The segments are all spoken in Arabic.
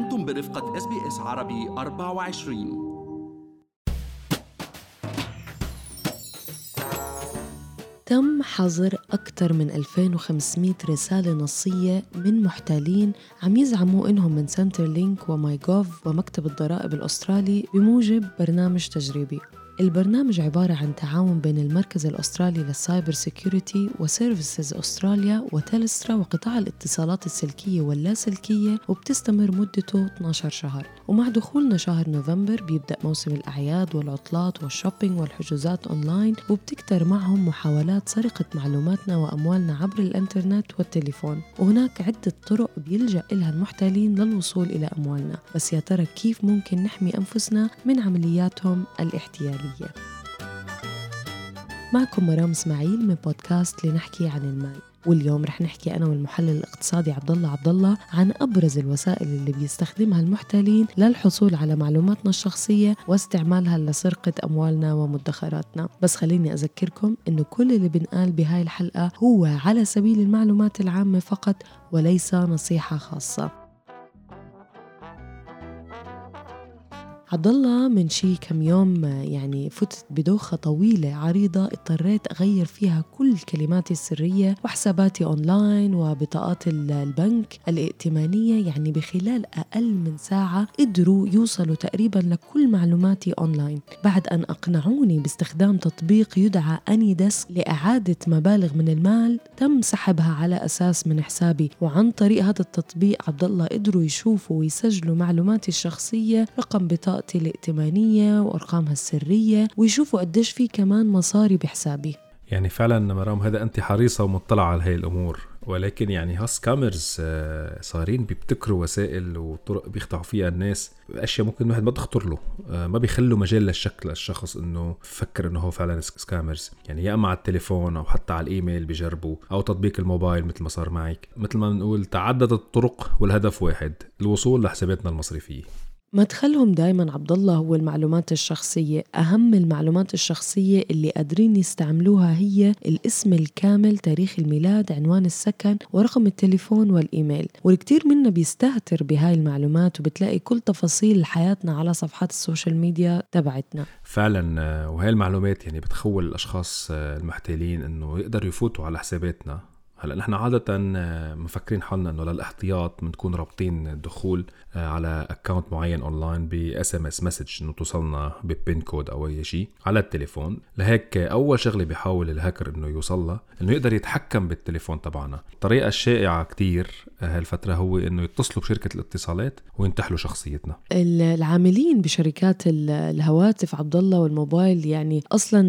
أنتم برفقة SBS عربي 24 تم حظر أكثر من 2500 رسالة نصية من محتالين عم يزعموا إنهم من Centrelink و myGov ومكتب الضرائب الأسترالي بموجب برنامج تجريبي. البرنامج عبارة عن تعاون بين المركز الأسترالي لل cyber security و Services Australia و Telstra وقطاع الاتصالات السلكية واللاسلكية وبتستمر مدته 12 شهر. ومع دخولنا شهر نوفمبر بيبدأ موسم الأعياد والعطلات وال shopping والحجوزات أونلاين وبتكتر معهم محاولات سرقة معلوماتنا وأموالنا عبر الإنترنت والتليفون. وهناك عدة طرق بيلجأ إلها المحتالين للوصول إلى أموالنا. بس يا ترى كيف ممكن نحمي أنفسنا من عملياتهم الاحتيالية؟ معكم مرام إسماعيل من بودكاست لنحكي عن المال. واليوم رح نحكي أنا والمحلل الاقتصادي عبد الله عبد الله عن أبرز الوسائل اللي بيستخدمها المحتالين للحصول على معلوماتنا الشخصية واستعمالها لسرقة أموالنا ومدخراتنا، بس خليني أذكركم إنه كل اللي بنقال بهاي الحلقة هو على سبيل المعلومات العامة فقط وليس نصيحة خاصة. عبد الله من شي كم يوم يعني فتت بدوخة طويلة عريضة اضطريت أغير فيها كل كلماتي السرية وحساباتي أونلاين وبطاقات البنك الائتمانية يعني بخلال أقل من ساعة قدروا يوصلوا تقريبا لكل معلوماتي أونلاين بعد أن أقنعوني باستخدام تطبيق يدعى AnyDesk لإعادة مبالغ من المال تم سحبها على أساس من حسابي. وعن طريق هذا التطبيق عبد الله قدروا يشوفوا ويسجلوا معلوماتي الشخصية رقم بطاقة بطاقتي الائتمانية وأرقامها السرية ويشوفوا قديش في كمان مصاري بحسابي. يعني فعلا مرام هذا أنت حريصة ومطلعة على هاي الأمور. ولكن يعني ها scammers آه، صارين بيبتكروا وسائل وطرق بيخدعوا فيها الناس. أشياء ممكن الواحد ما تخطر له آه، ما بيخلوا مجال للشك للشخص إنه فكر إنه هو فعلا scammers يعني يا إما على التليفون أو حتى على الإيميل بجربوا أو تطبيق الموبايل مثل ما صار معك. مثل ما بنقول تعددت الطرق والهدف واحد الوصول لحساباتنا المصرفية. مدخلهم دائما عبد الله هو المعلومات الشخصية. أهم المعلومات الشخصية اللي قادرين يستعملوها هي الاسم الكامل تاريخ الميلاد عنوان السكن ورقم التليفون والإيميل. والكثير منا بيستهتر بهاي المعلومات وبتلاقي كل تفاصيل حياتنا على صفحات ال social ميديا تبعتنا. فعلا آه، وهي المعلومات يعني بتخول الأشخاص آه، المحتالين إنه يقدروا يفوتوا على حساباتنا. هلا نحن عادة آه، مفكرين حالنا إنه للاحتياط بنكون رابطين الدخول آه، على account معين اونلاين ب SMS message إنه توصلنا ب pin code أو أي شيء على التليفون. لهيك أول شغلة بيحاول الهاكر إنه يوصلها إنه يقدر يتحكم بالتليفون تبعنا. الطريقة الشائعه كتير آه، هالفترة هو إنه يتصلوا بشركة الاتصالات وينتحلوا شخصيتنا. العاملين بشركات الهواتف عبد الله والموبايل يعني أصلا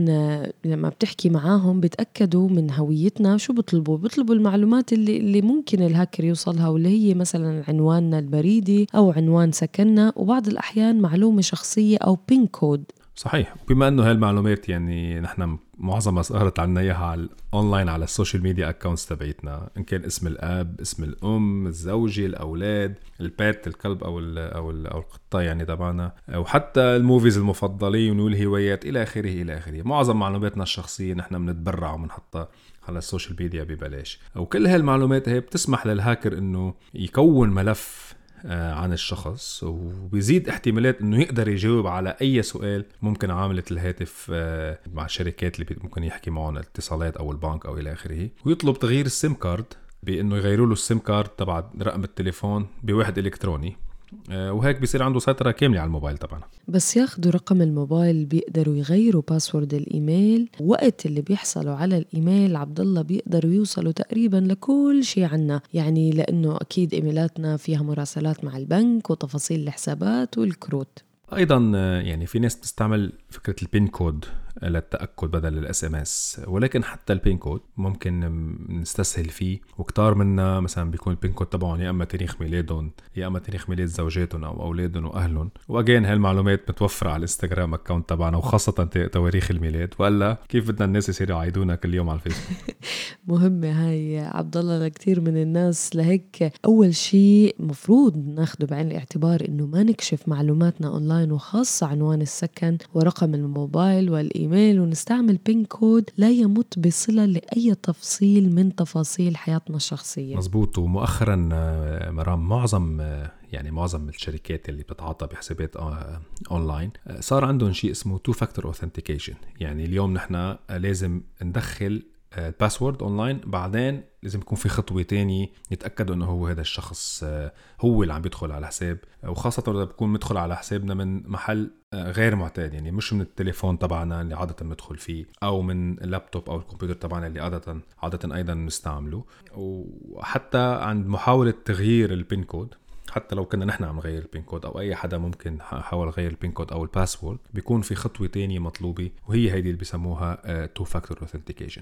لما بتحكي معاهم بتأكدوا من هويتنا شو بيطلبوا بيطلبوا المعلومات اللي اللي ممكن الهاكر يوصلها واللي هي مثلا عنواننا البريدي أو عنوان سكننا. وبعض الأحيان معلومة شخصية أو pin code صحيح. بما إنه هاي المعلومات يعني نحن معظمها صارت عنا إياها على اونلاين على ال social media accounts تبعيتنا إن كان اسم الأب اسم الأم الزوجة الأولاد البيت الكلب أو ال أو ال أو القطة يعني تبعنا وحتى ال movies المفضلين والهوايات إلى آخره إلى آخره. معظم معلوماتنا الشخصية نحن بنتبرع وبنحطها على ال social media ببلاش. وكل هالمعلومات هي بتسمح للهاكر إنه يكون ملف عن الشخص وبيزيد احتمالات إنه يقدر يجاوب على أي سؤال ممكن عاملة الهاتف آه، مع الشركات اللي ممكن يحكي معهم الاتصالات أو البنك أو إلى آخره. ويطلب تغيير ال SIM card بإنه يغيروا له ال SIM card تبع رقم التليفون بواحد إلكتروني. آه، وهيك بيصير عنده سيطرة كاملة على الموبايل تبعنا. بس ياخدوا رقم الموبايل بيقدروا يغيروا password الإيميل. وقت اللي بيحصلوا على الإيميل عبد الله بيقدروا يوصلوا تقريبا لكل شيء عنا. يعني لأنه أكيد إيميلاتنا فيها مراسلات مع البنك وتفاصيل الحسابات والكروت. أيضا آه، يعني في ناس بتستعمل فكرة ال pin code. للتاكد بدل ال SMS. ولكن حتى ال pin code ممكن نستسهل فيه. وكتار منا مثلا بيكون ال pin code تبعهم يا إما تاريخ ميلادهم يا إما تاريخ ميلاد زوجاتهم أو أولادهم وأهلهم. و again هالمعلومات متوفره على ال Instagram account تبعنا وخاصة تواريخ الميلاد. وألا كيف بدنا الناس يصيروا يعيدونا كل يوم على الفيسبوك؟ مهمة هاي عبد الله لكثير من الناس. لهيك أول شيء مفروض ناخده بعين الاعتبار إنه ما نكشف معلوماتنا أونلاين وخاصة عنوان السكن ورقم الموبايل والإيميل. الإيميل ونستعمل pin code لا يمت بصلة لأي تفصيل من تفاصيل حياتنا الشخصية. مزبوط ومؤخرا آه، مرام معظم آه، يعني معظم الشركات اللي بتتعاطى بحسابات آه، أونلاين صار عندهم شيء اسمه two factor authentication يعني اليوم نحن لازم ندخل ال password online بعدين لازم يكون في خطوة تانية يتأكدوا إنه هو هذا الشخص آه، هو اللي عم بيدخل على حساب. وخاصة إذا بكون مدخل على حسابنا من محل آه، غير معتاد يعني مش من التليفون تبعنا اللي عادة بندخل فيه أو من اللابتوب أو الكمبيوتر تبعنا اللي عادة عادة أيضا بنستعمله. وحتى عند محاولة تغيير ال PIN code حتى لو كنا نحن عم نغير ال PIN code أو أي حدا ممكن حاول يغير ال PIN code أو ال password بيكون في خطوة تانية مطلوبة وهي هيدي اللي بيسموها two factor authentication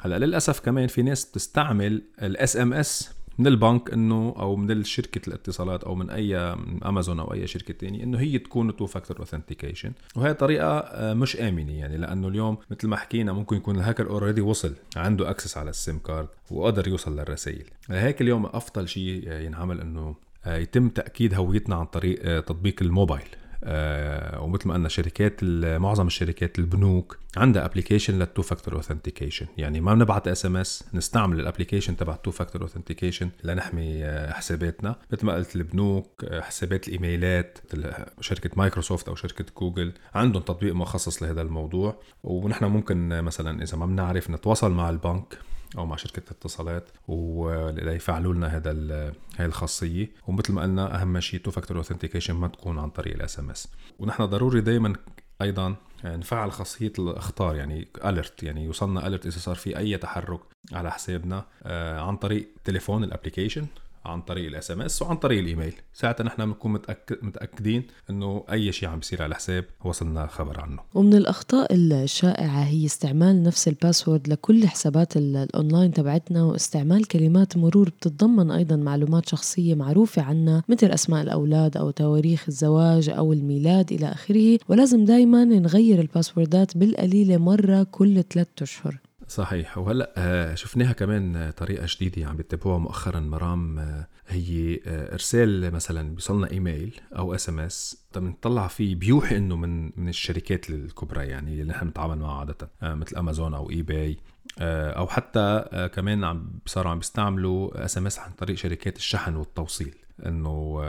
هلأ للأسف كمان في ناس بتستعمل ال SMS من البنك إنه أو من شركه الاتصالات أو من أي أمازون أو أي شركة تانية إنه هي تكون two factor authentication وهي طريقة آه، مش آمنة يعني لأنه اليوم مثل ما حكينا ممكن يكون ال hacker already وصل عنده access على ال SIM card وقدر يوصل للرسائل. لهيك اليوم أفضل شيء ينعمل إنه آه، يتم تأكيد هويتنا عن طريق آه، تطبيق الموبايل. آه، ومثل ما قلنا شركات معظم الشركات البنوك عندها application لل two factor authentication يعني ما بنبعت SMS نستعمل ال application تبع ال two factor authentication لنحمي حساباتنا. مثل ما قلت البنوك حسابات الإيميلات شركة مايكروسوفت أو شركة جوجل عندهم تطبيق مخصص لهذا الموضوع. ونحن ممكن مثلا إذا ما بنعرف نتواصل مع البنك أو مع شركة اتصالات وليفعلوا لنا هذا هاي الخاصية. ومثل ما قلنا أهم شيء two factor authentication ما تكون عن طريق ال SMS ونحن ضروري دائما أيضا نفعل خاصية الإخطار يعني alert يعني يوصلنا alert إذا صار في أي تحرك على حسابنا آه، عن طريق تليفون ال application عن طريق ال SMS وعن طريق الإيميل. ساعتها نحن بنكون متأكد متأكدين إنه أي شيء عم بيصير على الحساب وصلنا خبر عنه. ومن الأخطاء الشائعة هي استعمال نفس ال password لكل حسابات الأونلاين تبعتنا واستعمال كلمات مرور بتتضمن أيضا معلومات شخصية معروفة عنا مثل أسماء الأولاد أو تواريخ الزواج أو الميلاد إلى آخره. ولازم دائما نغير الباسوردات بالقليلة مرة كل ثلاثة أشهر. صحيح. وهلأ آه، شفناها كمان طريقة جديدة عم بيتبعوها مؤخرا مرام آه، هي آه، إرسال مثلا بيوصلنا إيميل أو SMS. بنطلع فيه بيوحي إنه من من الشركات الكبرى يعني اللي نحن بنتعامل معها عادة مثل أمازون أو eBay أو حتى كمان عم صاروا عم بيستعملوا SMS عن طريق شركات الشحن والتوصيل. إنه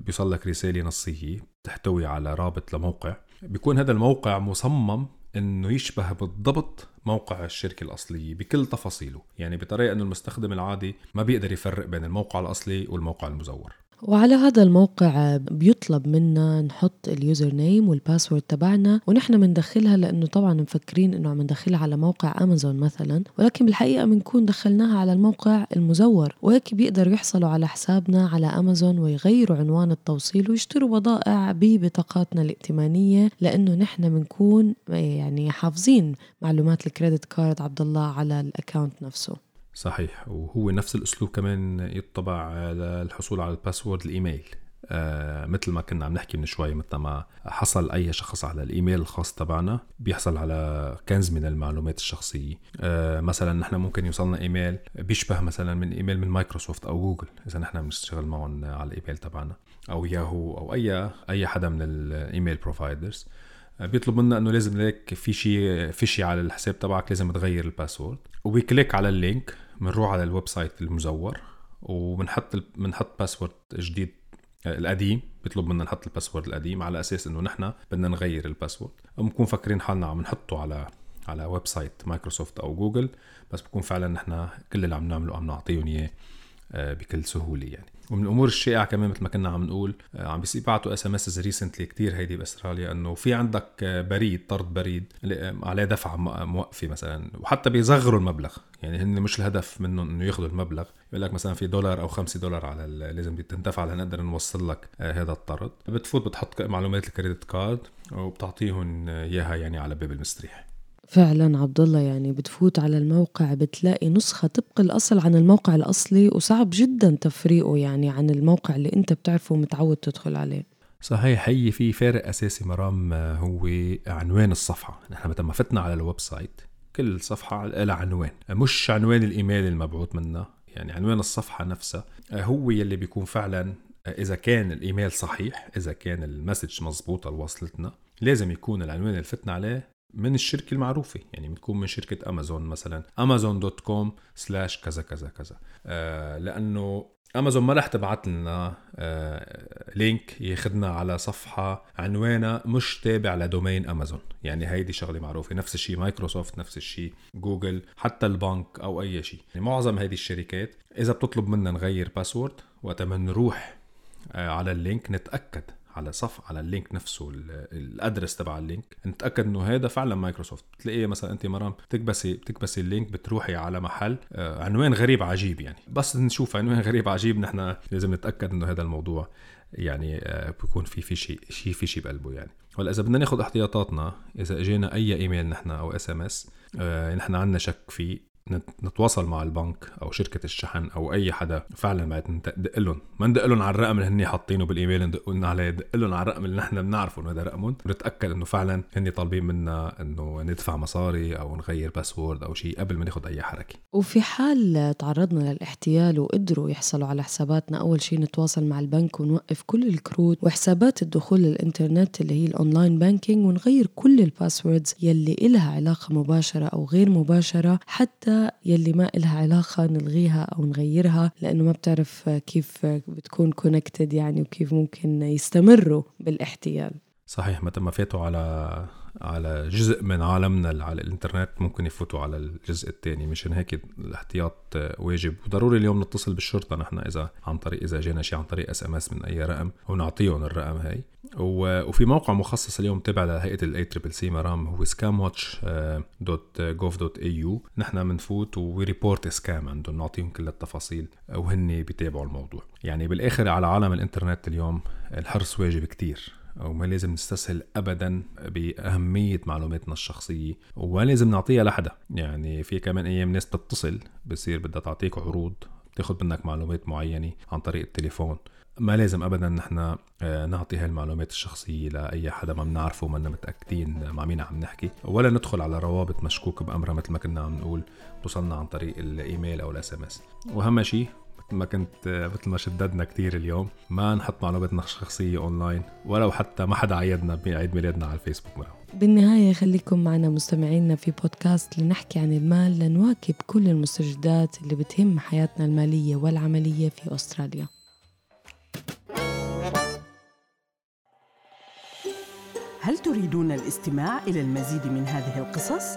بيوصل لك رسالة نصية تحتوي على رابط لموقع. بيكون هذا الموقع مصمم إنه يشبه بالضبط موقع الشركة الأصلية بكل تفاصيله يعني بطريقة أنه المستخدم العادي ما بيقدر يفرق بين الموقع الأصلي والموقع المزور. وعلى هذا الموقع بيطلب منا نحط ال username وال password تبعنا ونحن بندخلها لأنه طبعا مفكرين إنه عم ندخلها على موقع امازون مثلا ولكن بالحقيقة بنكون دخلناها على الموقع المزور وهيك بيقدروا يحصلوا على حسابنا على امازون ويغيروا عنوان التوصيل ويشتروا بضائع ببطاقاتنا الائتمانية لأنه نحن بنكون يعني حافظين معلومات ال credit card عبد الله على ال account نفسه. صحيح. وهو نفس الأسلوب كمان يتبع للحصول على ال password الإيميل. آه مثل ما كنا عم نحكي من شوي مثل ما حصل أي شخص على الإيميل الخاص تبعنا بيحصل على كنز من المعلومات الشخصية. آه مثلا نحن ممكن يوصلنا إيميل بيشبه مثلا من إيميل من مايكروسوفت أو جوجل إذا نحن بنشتغل معهم على الإيميل تبعنا أو ياهو أو أي أي حدا من الإيميل providers بيطلب منا إنه لازم لك في شيء في شيء على الحساب تبعك لازم تغير ال password. وب click على ال link بنروح على ال website المزور وبنحط بنحط password جديد آه، القديم. بيطلب منا نحط ال password القديم على أساس إنه نحن بدنا نغير ال password وبنكون فاكرين حالنا عم نحطه على على website مايكروسوفت أو جوجل بس بكون فعلا نحن كل اللي عم نعمله عم نعطيهم إياه. بكل سهولة يعني. ومن الأمور الشائعة كمان مثل ما كنا عم نقول آه، عم بيبعتوا SMS recently كثير هيدي بأستراليا إنه في عندك آه، بريد طرد بريد عليه دفعة موقفه مثلا. وحتى بيصغروا المبلغ. يعني هن مش الهدف منهم إنه ياخذوا المبلغ. بيقول لك مثلا في دولار أو خمسة دولار على لازم تندفع لنقدر نوصل لك هذا الطرد. بتفوت بتحط معلومات ال credit card وبتعطيهم إياها يعني على باب المستريح. فعلا عبد الله يعني بتفوت على الموقع بتلاقي نسخة طبق الأصل عن الموقع الأصلي وصعب جدا تفريقه يعني عن الموقع اللي أنت بتعرفه ومتعود تدخل عليه. صحيح هي في فارق أساسي مرام هو عنوان الصفحة. نحن ما فتنا على ال website كل صفحة لها عنوان. مش عنوان الإيميل المبعوث منها يعني عنوان الصفحة نفسها هو يلي بيكون فعلا إذا كان الإيميل صحيح إذا كان ال message مزبوطة اللي وصلتنا لازم يكون العنوان اللي فتنا عليه من الشركة المعروفة يعني بتكون من شركة امازون مثلا امازون dot com slash كذا كذا كذا. آه لأنه امازون ما رح تبعت لنا آه link ياخذنا على صفحة عنوانها مش تابع ل domain امازون يعني هيدي شغلة معروفة نفس الشيء مايكروسوفت نفس الشيء جوجل حتى البنك أو أي شيء يعني معظم هيدي الشركات إذا بتطلب منا نغير password وقت ما نروح آه على ال link نتأكد على صف على ال link نفسه ال address تبع ال link. نتأكد إنه هذا فعلا مايكروسوفت. بتلاقيه مثلا أنت مرام بتكبسي بتكبسي ال link بتروحي على محل آه، عنوان غريب عجيب يعني. بس نشوف عنوان غريب عجيب نحن لازم نتأكد إنه هذا الموضوع يعني آه، بيكون في في شيء شيء في شيء بقلبه يعني. هلا إذا بدنا ناخذ احتياطاتنا إذا إجينا أي إيميل نحن أو SMS نحن عندنا شك فيه نتواصل مع البنك أو شركة الشحن أو أي حدا. فعلا بعد ندق لهم. ما ندق لهم على الرقم اللي هن حاطينه بالإيميل ندق لنا عليه ندق لهم على الرقم اللي نحن بنعرفه إنه هذا رقمهم. ونتاكد إنه فعلا هن طالبين منا إنه ندفع مصاري أو نغير password أو شيء قبل ما ناخذ أي حركة. وفي حال تعرضنا للاحتيال وقدروا يحصلوا على حساباتنا أول شيء نتواصل مع البنك ونوقف كل الكروت وحسابات الدخول للإنترنت اللي هي ال online banking ونغير كل ال passwords يلي إلها علاقة مباشرة أو غير مباشرة حتى يلي ما إلها علاقة نلغيها أو نغيرها لأنه ما بتعرف كيف بتكون connected يعني وكيف ممكن يستمروا بالاحتيال. صحيح متى ما فاتوا على على جزء من عالمنا على الإنترنت ممكن يفوتوا على الجزء الثاني مشان هيك الاحتياط واجب. وضروري اليوم نتصل بالشرطة. نحن إذا عن طريق إذا جينا شيء عن طريق SMS من أي رقم ونعطيهم الرقم هاي. وفي موقع مخصص اليوم تبع لهيئة ال ACCC مرام هو Scamwatch dot gov dot au نحن بنفوت و report scam عندهم. نعطيهم كل التفاصيل وهن بيتابعوا الموضوع. يعني بالآخر على عالم الإنترنت اليوم الحرص واجب كتير. وما لازم نستسهل ابدا بأهمية معلوماتنا الشخصية وما لازم نعطيها لحدا. يعني في كمان أيام ناس بتتصل بصير بدها تعطيك عروض تاخذ منك معلومات معينة عن طريق التليفون. ما لازم ابدا نحن آه، نعطي هالمعلومات الشخصية لأي حدا ما بنعرفه وما متأكدين مع مين عم نحكي. ولا ندخل على روابط مشكوك بأمرها مثل ما كنا عم نقول توصلنا عن طريق الإيميل أو ال SMS. وأهم شيء ما كنت مثل ما شددنا كتير اليوم ما نحط معلوماتنا الشخصية اونلاين ولو حتى ما حدا عيدنا بعيد ميلادنا على الفيسبوك مرة. بالنهاية خليكم معنا مستمعينا في بودكاست لنحكي عن المال لنواكب كل المستجدات اللي بتهم حياتنا المالية والعملية في أستراليا هل تريدون الاستماع إلى المزيد من هذه القصص؟